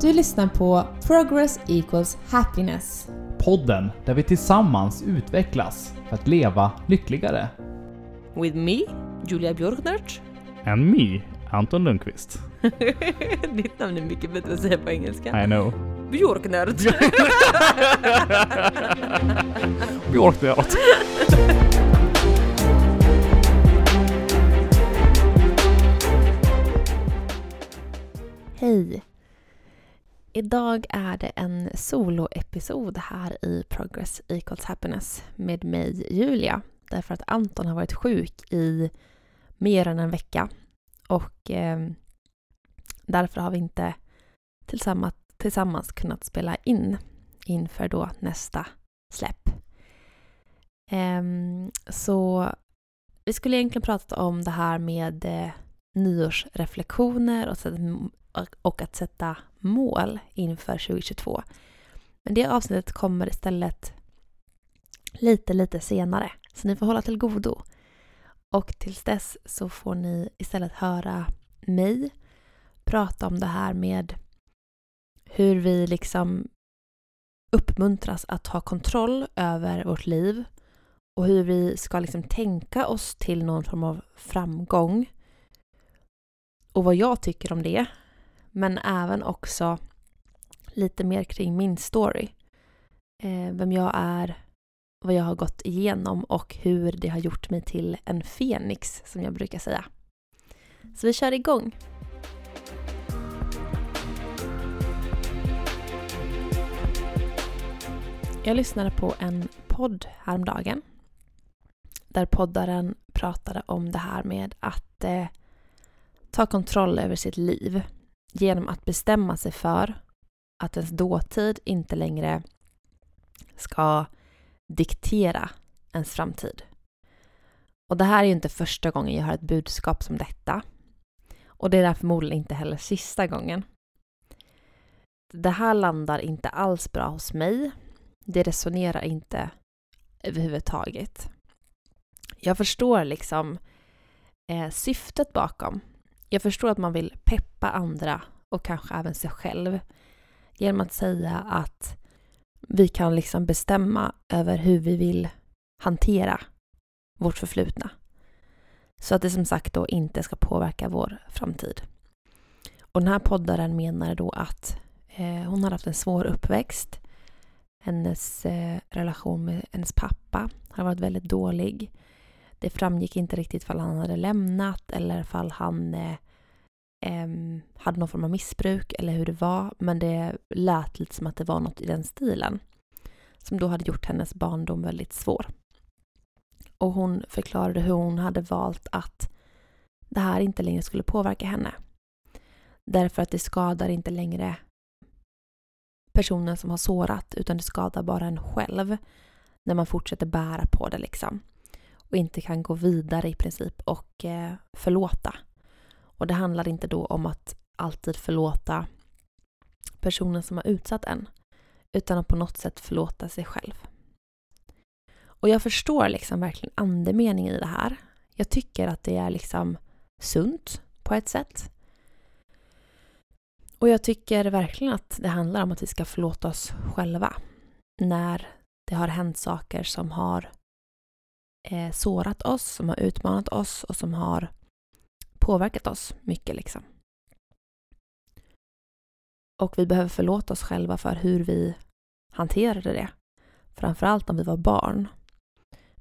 Du lyssnar på Progress Equals Happiness. Podden där vi tillsammans utvecklas för att leva lyckligare. With me, Julia Björknert. And me, Anton Lundqvist. Ditt namn är mycket bättre att säga på engelska. I know. Björknert. Björknört. Hej! Idag är det en soloepisod här i Progress Equals Happiness med mig Julia. Därför att Anton har varit sjuk i mer än en vecka. Och eh, därför har vi inte tillsammans, tillsammans kunnat spela in inför då nästa släpp. Eh, så vi skulle egentligen prata om det här med eh, nyårsreflektioner och, och att sätta mål inför 2022. Men det avsnittet kommer istället lite, lite senare. Så ni får hålla till godo. Och tills dess så får ni istället höra mig prata om det här med hur vi liksom uppmuntras att ha kontroll över vårt liv och hur vi ska liksom tänka oss till någon form av framgång och vad jag tycker om det. Men även också lite mer kring min story. Eh, vem jag är, vad jag har gått igenom och hur det har gjort mig till en fenix som jag brukar säga. Så vi kör igång! Jag lyssnade på en podd häromdagen där poddaren pratade om det här med att eh, ta kontroll över sitt liv genom att bestämma sig för att ens dåtid inte längre ska diktera ens framtid. Och det här är ju inte första gången jag hör ett budskap som detta. Och det är förmodligen inte heller sista gången. Det här landar inte alls bra hos mig. Det resonerar inte överhuvudtaget. Jag förstår liksom eh, syftet bakom jag förstår att man vill peppa andra och kanske även sig själv genom att säga att vi kan liksom bestämma över hur vi vill hantera vårt förflutna. Så att det som sagt då inte ska påverka vår framtid. Och den här poddaren menar då att eh, hon har haft en svår uppväxt. Hennes eh, relation med hennes pappa har varit väldigt dålig. Det framgick inte riktigt fall han hade lämnat eller fall han eh, eh, hade någon form av missbruk eller hur det var. Men det lät lite som att det var något i den stilen. Som då hade gjort hennes barndom väldigt svår. Och hon förklarade hur hon hade valt att det här inte längre skulle påverka henne. Därför att det skadar inte längre personen som har sårat utan det skadar bara en själv när man fortsätter bära på det liksom och inte kan gå vidare i princip och eh, förlåta. Och det handlar inte då om att alltid förlåta personen som har utsatt en, utan att på något sätt förlåta sig själv. Och jag förstår liksom verkligen andemeningen i det här. Jag tycker att det är liksom sunt på ett sätt. Och jag tycker verkligen att det handlar om att vi ska förlåta oss själva när det har hänt saker som har eh, sårat oss, som har utmanat oss och som har påverkat oss mycket. liksom. Och vi behöver förlåta oss själva för hur vi hanterade det. Framförallt om vi var barn.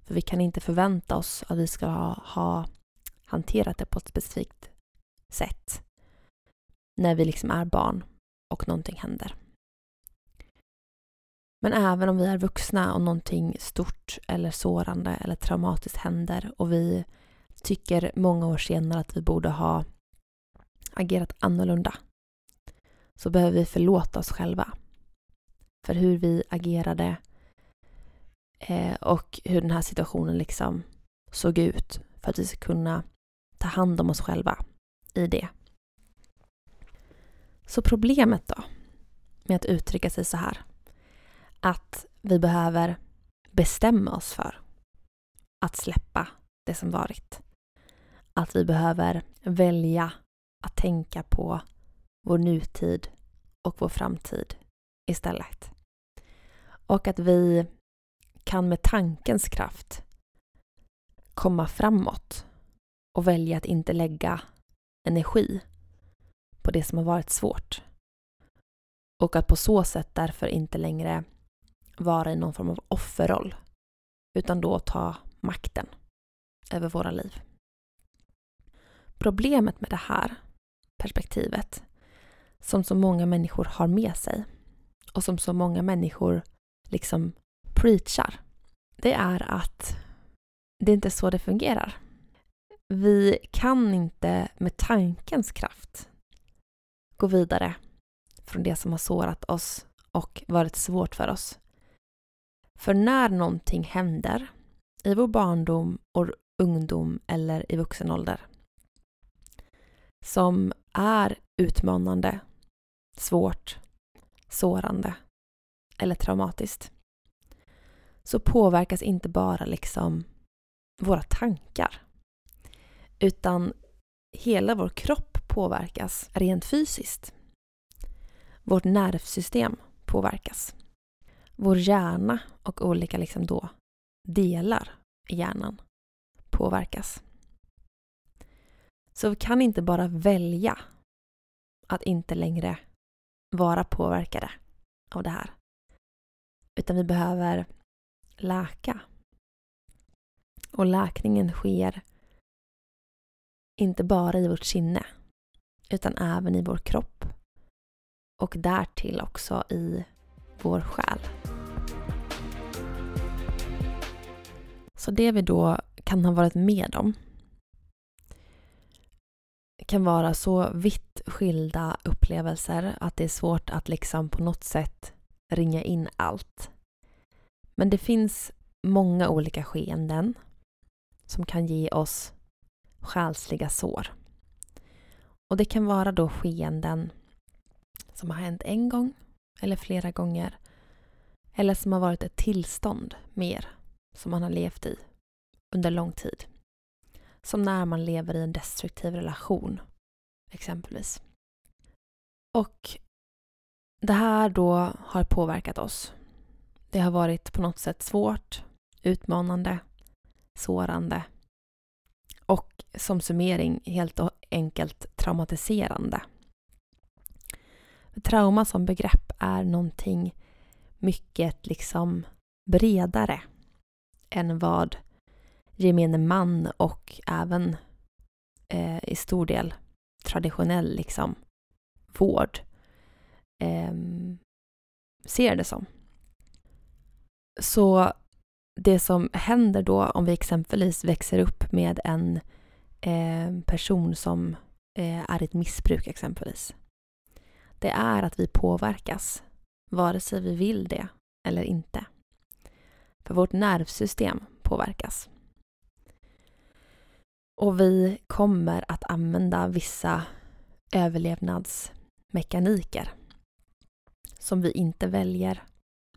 För vi kan inte förvänta oss att vi ska ha, ha hanterat det på ett specifikt sätt när vi liksom är barn och någonting händer. Men även om vi är vuxna och någonting stort eller sårande eller traumatiskt händer och vi tycker många år senare att vi borde ha agerat annorlunda så behöver vi förlåta oss själva för hur vi agerade eh, och hur den här situationen liksom såg ut för att vi ska kunna ta hand om oss själva i det. Så problemet då med att uttrycka sig så här att vi behöver bestämma oss för att släppa det som varit. Att vi behöver välja att tänka på vår nutid och vår framtid istället. Och att vi kan med tankens kraft komma framåt och välja att inte lägga energi på det som har varit svårt. Och att på så sätt därför inte längre vara i någon form av offerroll utan då ta makten över våra liv. Problemet med det här perspektivet som så många människor har med sig och som så många människor liksom preachar det är att det är inte så det fungerar. Vi kan inte med tankens kraft gå vidare från det som har sårat oss och varit svårt för oss. För när någonting händer i vår barndom och ungdom eller i vuxen ålder som är utmanande, svårt, sårande eller traumatiskt så påverkas inte bara liksom våra tankar utan hela vår kropp påverkas rent fysiskt. Vårt nervsystem påverkas. Vår hjärna och olika liksom då delar i hjärnan påverkas. Så vi kan inte bara välja att inte längre vara påverkade av det här. Utan vi behöver läka. Och läkningen sker inte bara i vårt sinne utan även i vår kropp och därtill också i vår själ. Så det vi då kan ha varit med om kan vara så vitt skilda upplevelser att det är svårt att liksom på något sätt ringa in allt. Men det finns många olika skeenden som kan ge oss själsliga sår. Och det kan vara då skeenden som har hänt en gång eller flera gånger eller som har varit ett tillstånd mer som man har levt i under lång tid. Som när man lever i en destruktiv relation exempelvis. Och det här då har påverkat oss. Det har varit på något sätt svårt, utmanande, sårande och som summering helt enkelt traumatiserande. Trauma som begrepp är någonting mycket liksom bredare än vad gemene man och även eh, i stor del traditionell liksom vård eh, ser det som. Så det som händer då om vi exempelvis växer upp med en eh, person som eh, är ett missbruk exempelvis. Det är att vi påverkas, vare sig vi vill det eller inte. För vårt nervsystem påverkas. Och vi kommer att använda vissa överlevnadsmekaniker som vi inte väljer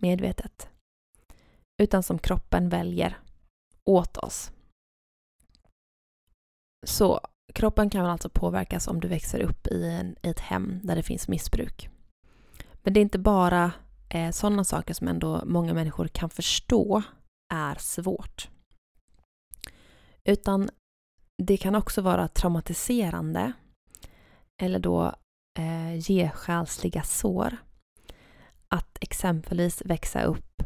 medvetet utan som kroppen väljer åt oss. Så kroppen kan alltså påverkas om du växer upp i, en, i ett hem där det finns missbruk. Men det är inte bara eh, sådana saker som ändå många människor kan förstå är svårt. Utan det kan också vara traumatiserande eller då eh, ge själsliga sår. Att exempelvis växa upp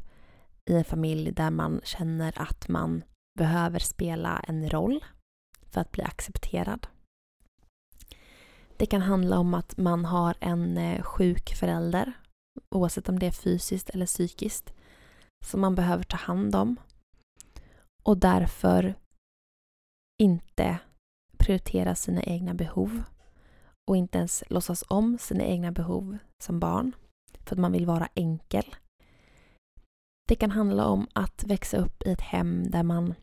i en familj där man känner att man behöver spela en roll för att bli accepterad. Det kan handla om att man har en eh, sjuk förälder, oavsett om det är fysiskt eller psykiskt, som man behöver ta hand om och därför inte prioritera sina egna behov och inte ens låtsas om sina egna behov som barn för att man vill vara enkel. Det kan handla om att växa upp i ett hem där man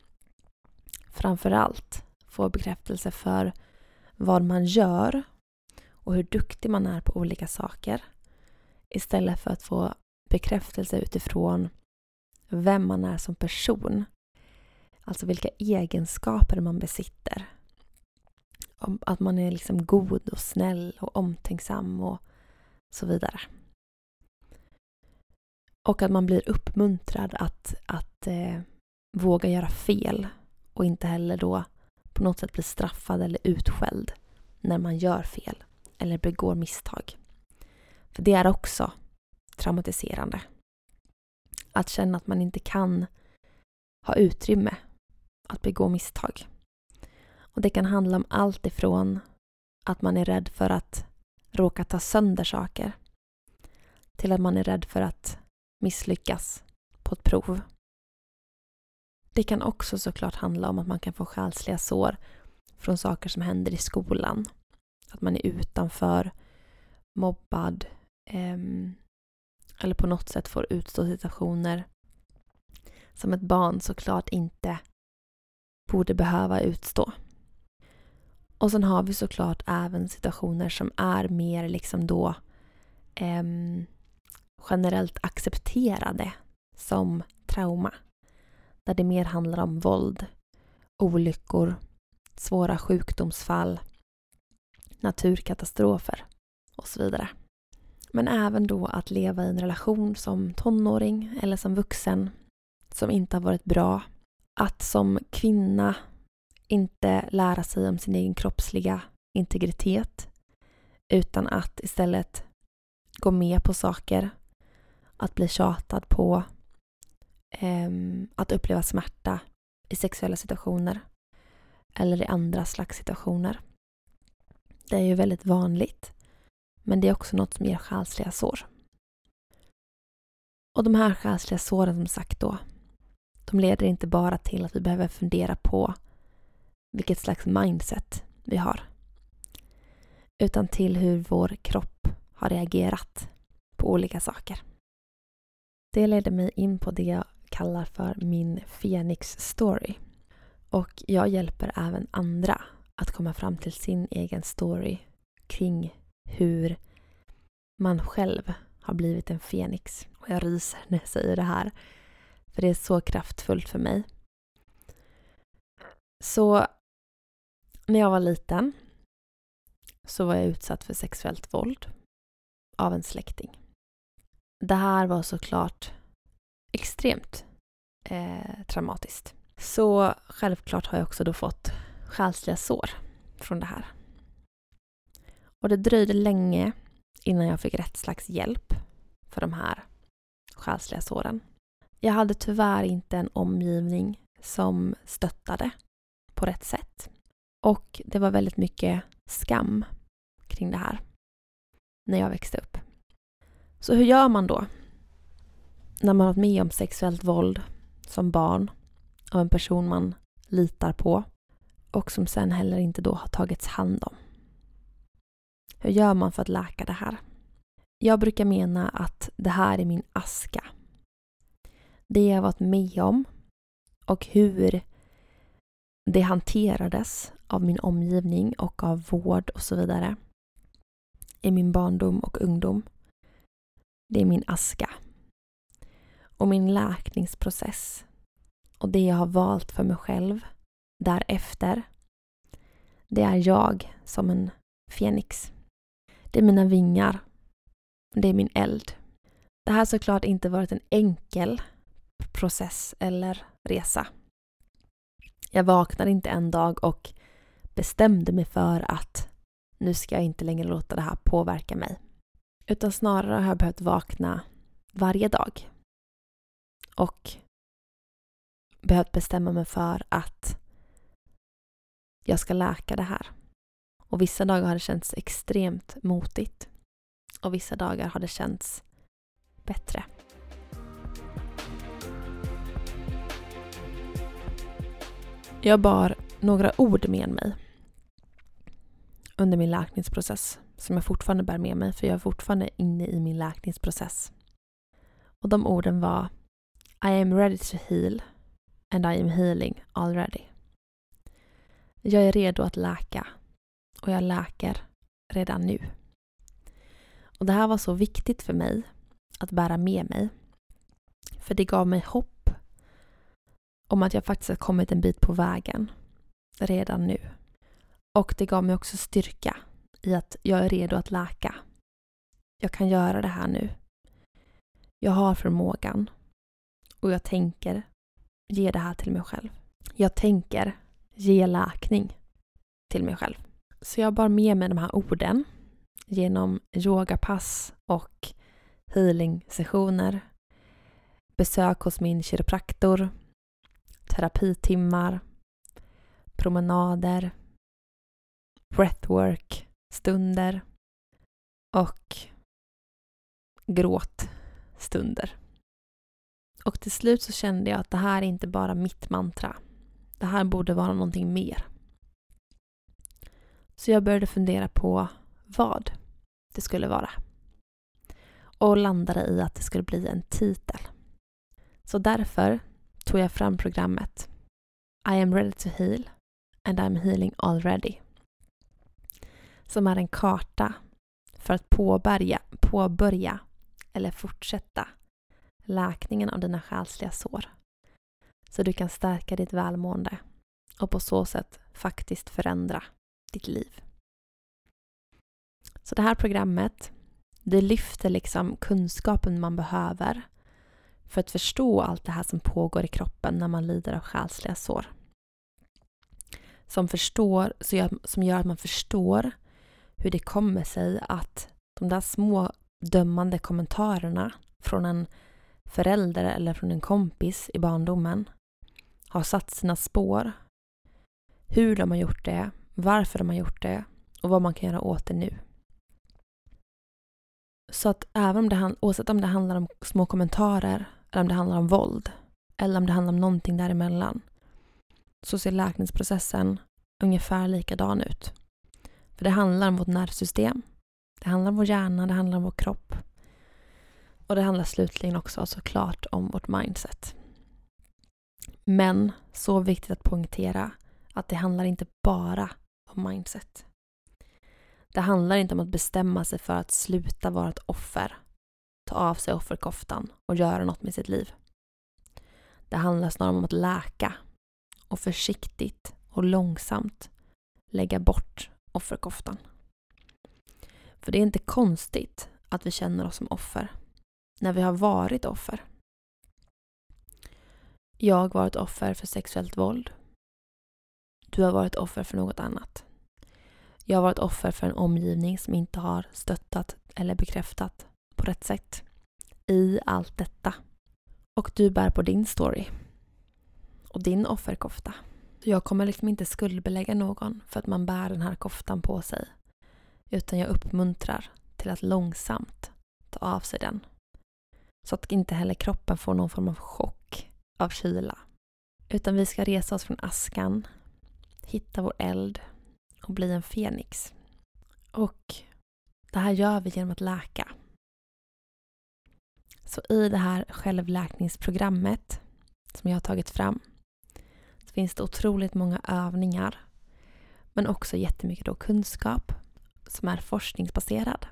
framförallt får bekräftelse för vad man gör och hur duktig man är på olika saker istället för att få bekräftelse utifrån vem man är som person. Alltså vilka egenskaper man besitter. Att man är liksom god och snäll och omtänksam och så vidare. Och att man blir uppmuntrad att, att eh, våga göra fel och inte heller då på något sätt bli straffad eller utskälld när man gör fel eller begår misstag. Det är också traumatiserande. Att känna att man inte kan ha utrymme att begå misstag. Och Det kan handla om allt ifrån att man är rädd för att råka ta sönder saker till att man är rädd för att misslyckas på ett prov. Det kan också såklart handla om att man kan få själsliga sår från saker som händer i skolan. Att man är utanför, mobbad Ehm, eller på något sätt får utstå situationer som ett barn såklart inte borde behöva utstå. Och sen har vi såklart även situationer som är mer liksom då eh, generellt accepterade som trauma. Där det mer handlar om våld, olyckor, svåra sjukdomsfall, naturkatastrofer och så vidare. Men även då att leva i en relation som tonåring eller som vuxen som inte har varit bra. Att som kvinna inte lära sig om sin egen kroppsliga integritet utan att istället gå med på saker, att bli tjatad på, eh, att uppleva smärta i sexuella situationer eller i andra slags situationer. Det är ju väldigt vanligt men det är också något som ger själsliga sår. Och de här själsliga såren som sagt då, de leder inte bara till att vi behöver fundera på vilket slags mindset vi har. Utan till hur vår kropp har reagerat på olika saker. Det leder mig in på det jag kallar för min Phoenix story. Och jag hjälper även andra att komma fram till sin egen story kring hur man själv har blivit en Fenix. Och jag ryser när jag säger det här. För det är så kraftfullt för mig. Så när jag var liten så var jag utsatt för sexuellt våld av en släkting. Det här var såklart extremt eh, traumatiskt. Så självklart har jag också då fått själsliga sår från det här. Och det dröjde länge innan jag fick rätt slags hjälp för de här själsliga såren. Jag hade tyvärr inte en omgivning som stöttade på rätt sätt. Och det var väldigt mycket skam kring det här när jag växte upp. Så hur gör man då? När man har varit med om sexuellt våld som barn av en person man litar på och som sen heller inte då har tagits hand om. Hur gör man för att läka det här? Jag brukar mena att det här är min aska. Det jag varit med om och hur det hanterades av min omgivning och av vård och så vidare i min barndom och ungdom. Det är min aska. Och min läkningsprocess och det jag har valt för mig själv därefter det är jag som en fenix. Det är mina vingar. Det är min eld. Det här har såklart inte varit en enkel process eller resa. Jag vaknade inte en dag och bestämde mig för att nu ska jag inte längre låta det här påverka mig. Utan snarare har jag behövt vakna varje dag. Och behövt bestämma mig för att jag ska läka det här. Och vissa dagar har det känts extremt motigt. Och vissa dagar har det känts bättre. Jag bar några ord med mig under min läkningsprocess som jag fortfarande bär med mig för jag är fortfarande inne i min läkningsprocess. Och de orden var I am ready to heal and I am healing already. Jag är redo att läka och jag läker redan nu. Och Det här var så viktigt för mig att bära med mig. För det gav mig hopp om att jag faktiskt har kommit en bit på vägen redan nu. Och det gav mig också styrka i att jag är redo att läka. jag kan göra det här nu. Jag har förmågan. Och jag tänker ge det här till mig själv. Jag tänker ge läkning till mig själv. Så jag bar med mig de här orden genom yogapass och healing-sessioner, besök hos min kiropraktor, terapitimmar, promenader, breathwork-stunder och gråtstunder. Och till slut så kände jag att det här är inte bara mitt mantra. Det här borde vara någonting mer. Så jag började fundera på vad det skulle vara. Och landade i att det skulle bli en titel. Så därför tog jag fram programmet I am ready to heal and I'm healing already. Som är en karta för att påbörja, påbörja eller fortsätta läkningen av dina själsliga sår. Så du kan stärka ditt välmående och på så sätt faktiskt förändra ditt liv. Så det här programmet, det lyfter liksom kunskapen man behöver för att förstå allt det här som pågår i kroppen när man lider av själsliga sår. Som, förstår, som gör att man förstår hur det kommer sig att de där små dömande kommentarerna från en förälder eller från en kompis i barndomen har satt sina spår. Hur de har gjort det, varför de har gjort det och vad man kan göra åt det nu. Så att även om det, oavsett om det handlar om små kommentarer eller om det handlar om våld eller om det handlar om någonting däremellan så ser läkningsprocessen ungefär likadan ut. För det handlar om vårt nervsystem, det handlar om vår hjärna, det handlar om vår kropp och det handlar slutligen också såklart om vårt mindset. Men så viktigt att poängtera att det handlar inte bara och mindset. Det handlar inte om att bestämma sig för att sluta vara ett offer, ta av sig offerkoftan och göra något med sitt liv. Det handlar snarare om att läka och försiktigt och långsamt lägga bort offerkoftan. För det är inte konstigt att vi känner oss som offer när vi har varit offer. Jag har varit offer för sexuellt våld. Du har varit offer för något annat. Jag har varit offer för en omgivning som inte har stöttat eller bekräftat på rätt sätt. I allt detta. Och du bär på din story. Och din offerkofta. Jag kommer liksom inte skuldbelägga någon för att man bär den här koftan på sig. Utan jag uppmuntrar till att långsamt ta av sig den. Så att inte heller kroppen får någon form av chock av kyla. Utan vi ska resa oss från askan, hitta vår eld och bli en fenix. Och det här gör vi genom att läka. Så i det här självläkningsprogrammet som jag har tagit fram så finns det otroligt många övningar men också jättemycket då kunskap som är forskningsbaserad.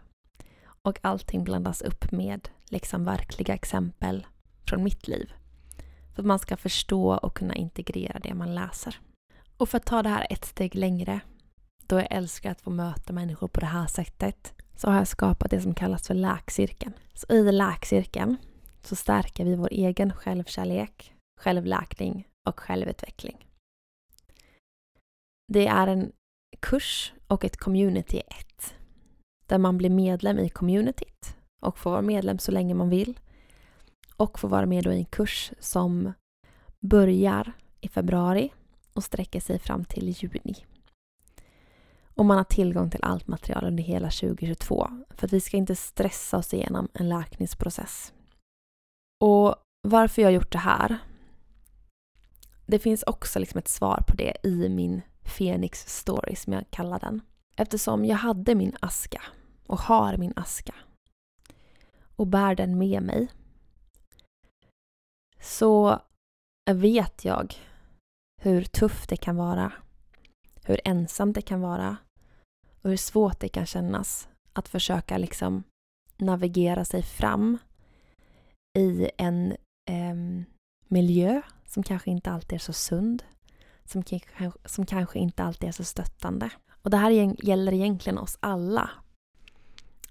Och allting blandas upp med liksom verkliga exempel från mitt liv. För att man ska förstå och kunna integrera det man läser. Och för att ta det här ett steg längre, då jag älskar att få möta människor på det här sättet, så har jag skapat det som kallas för läkcirkeln. Så i läkcirkeln så stärker vi vår egen självkärlek, självläkning och självutveckling. Det är en kurs och ett community i ett. Där man blir medlem i communityt och får vara medlem så länge man vill. Och får vara med i en kurs som börjar i februari och sträcker sig fram till juni. Och man har tillgång till allt material under hela 2022 för att vi ska inte stressa oss igenom en läkningsprocess. Och varför jag har gjort det här det finns också liksom ett svar på det i min Phoenix story som jag kallar den. Eftersom jag hade min aska och har min aska och bär den med mig så vet jag hur tufft det kan vara, hur ensamt det kan vara och hur svårt det kan kännas att försöka liksom navigera sig fram i en eh, miljö som kanske inte alltid är så sund, som, som kanske inte alltid är så stöttande. Och det här gäller egentligen oss alla.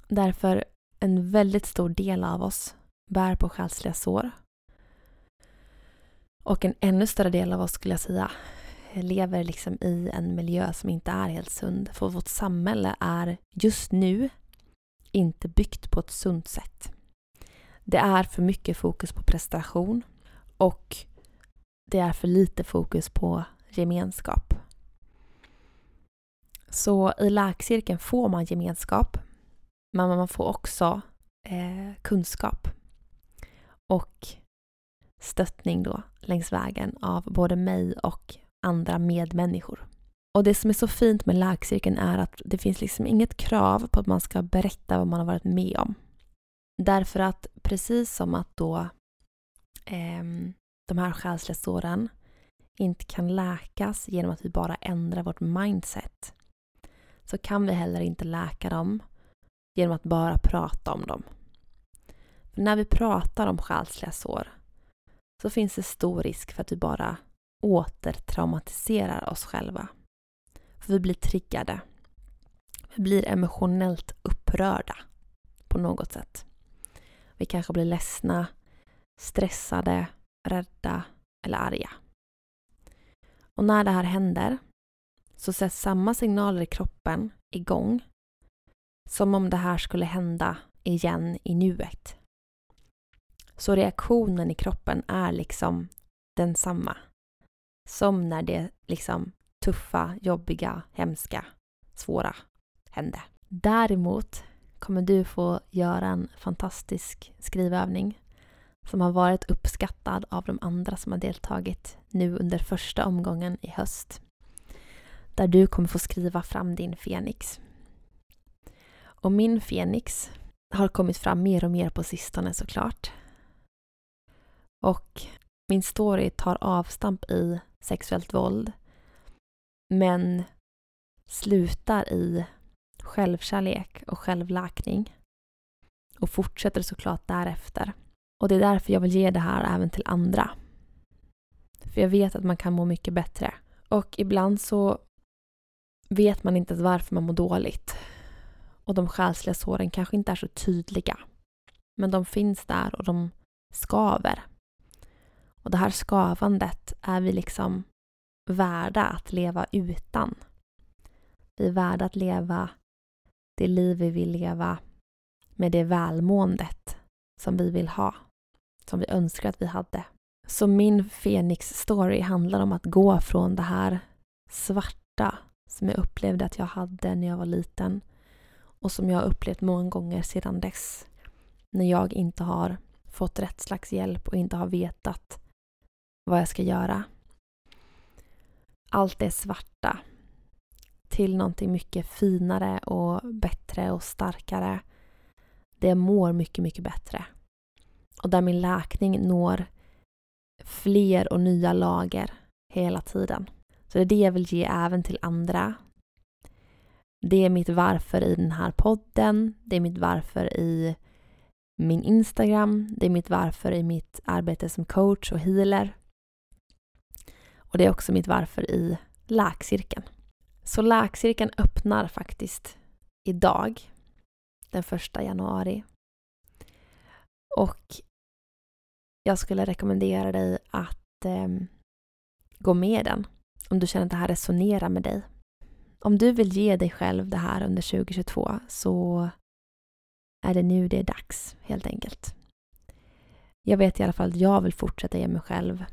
Därför en väldigt stor del av oss bär på själsliga sår. Och en ännu större del av oss skulle jag säga lever liksom i en miljö som inte är helt sund. För vårt samhälle är just nu inte byggt på ett sunt sätt. Det är för mycket fokus på prestation och det är för lite fokus på gemenskap. Så i läkcirkeln får man gemenskap men man får också eh, kunskap och stöttning då längs vägen av både mig och andra medmänniskor. Och det som är så fint med läkcirkeln är att det finns liksom inget krav på att man ska berätta vad man har varit med om. Därför att precis som att då eh, de här själsliga såren inte kan läkas genom att vi bara ändrar vårt mindset så kan vi heller inte läka dem genom att bara prata om dem. För när vi pratar om själsliga sår så finns det stor risk för att vi bara återtraumatiserar oss själva. För vi blir triggade. Vi blir emotionellt upprörda på något sätt. Vi kanske blir ledsna, stressade, rädda eller arga. Och när det här händer så sätts samma signaler i kroppen igång som om det här skulle hända igen i nuet. Så reaktionen i kroppen är liksom densamma. Som när det liksom tuffa, jobbiga, hemska, svåra hände. Däremot kommer du få göra en fantastisk skrivövning som har varit uppskattad av de andra som har deltagit nu under första omgången i höst. Där du kommer få skriva fram din Fenix. Och min Fenix har kommit fram mer och mer på sistone såklart. Och min story tar avstamp i sexuellt våld men slutar i självkärlek och självläkning och fortsätter såklart därefter. Och det är därför jag vill ge det här även till andra. För jag vet att man kan må mycket bättre. Och ibland så vet man inte varför man mår dåligt. Och de själsliga såren kanske inte är så tydliga. Men de finns där och de skaver. Och det här skavandet är vi liksom värda att leva utan. Vi är värda att leva det liv vi vill leva med det välmåendet som vi vill ha, som vi önskar att vi hade. Så min Fenix story handlar om att gå från det här svarta som jag upplevde att jag hade när jag var liten och som jag har upplevt många gånger sedan dess. När jag inte har fått rätt slags hjälp och inte har vetat vad jag ska göra. Allt det svarta till någonting mycket finare och bättre och starkare. Det mår mycket, mycket bättre. Och där min läkning når fler och nya lager hela tiden. Så det är det jag vill ge även till andra. Det är mitt varför i den här podden. Det är mitt varför i min Instagram. Det är mitt varför i mitt arbete som coach och healer. Och det är också mitt varför i läkcirkeln. Så läkcirkeln öppnar faktiskt idag, den första januari. Och jag skulle rekommendera dig att eh, gå med den om du känner att det här resonerar med dig. Om du vill ge dig själv det här under 2022 så är det nu det är dags helt enkelt. Jag vet i alla fall att jag vill fortsätta ge mig själv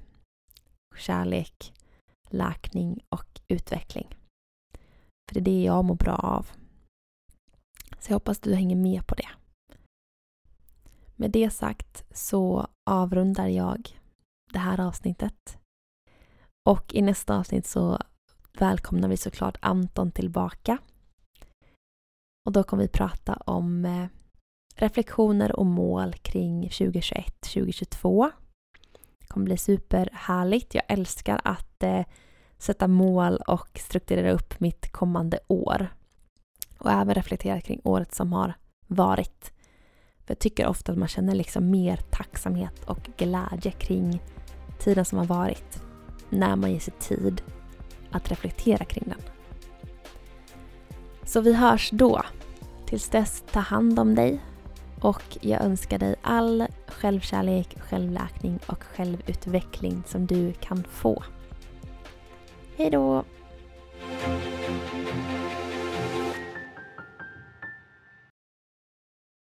kärlek, läkning och utveckling. För det är det jag mår bra av. Så jag hoppas du hänger med på det. Med det sagt så avrundar jag det här avsnittet. Och i nästa avsnitt så välkomnar vi såklart Anton tillbaka. Och då kommer vi prata om eh, reflektioner och mål kring 2021-2022. Det kommer bli superhärligt. Jag älskar att eh, sätta mål och strukturera upp mitt kommande år. Och även reflektera kring året som har varit. För jag tycker ofta att man känner liksom mer tacksamhet och glädje kring tiden som har varit. När man ger sig tid att reflektera kring den. Så vi hörs då. Tills dess, ta hand om dig. Och jag önskar dig all självkärlek, självläkning och självutveckling som du kan få. Hejdå!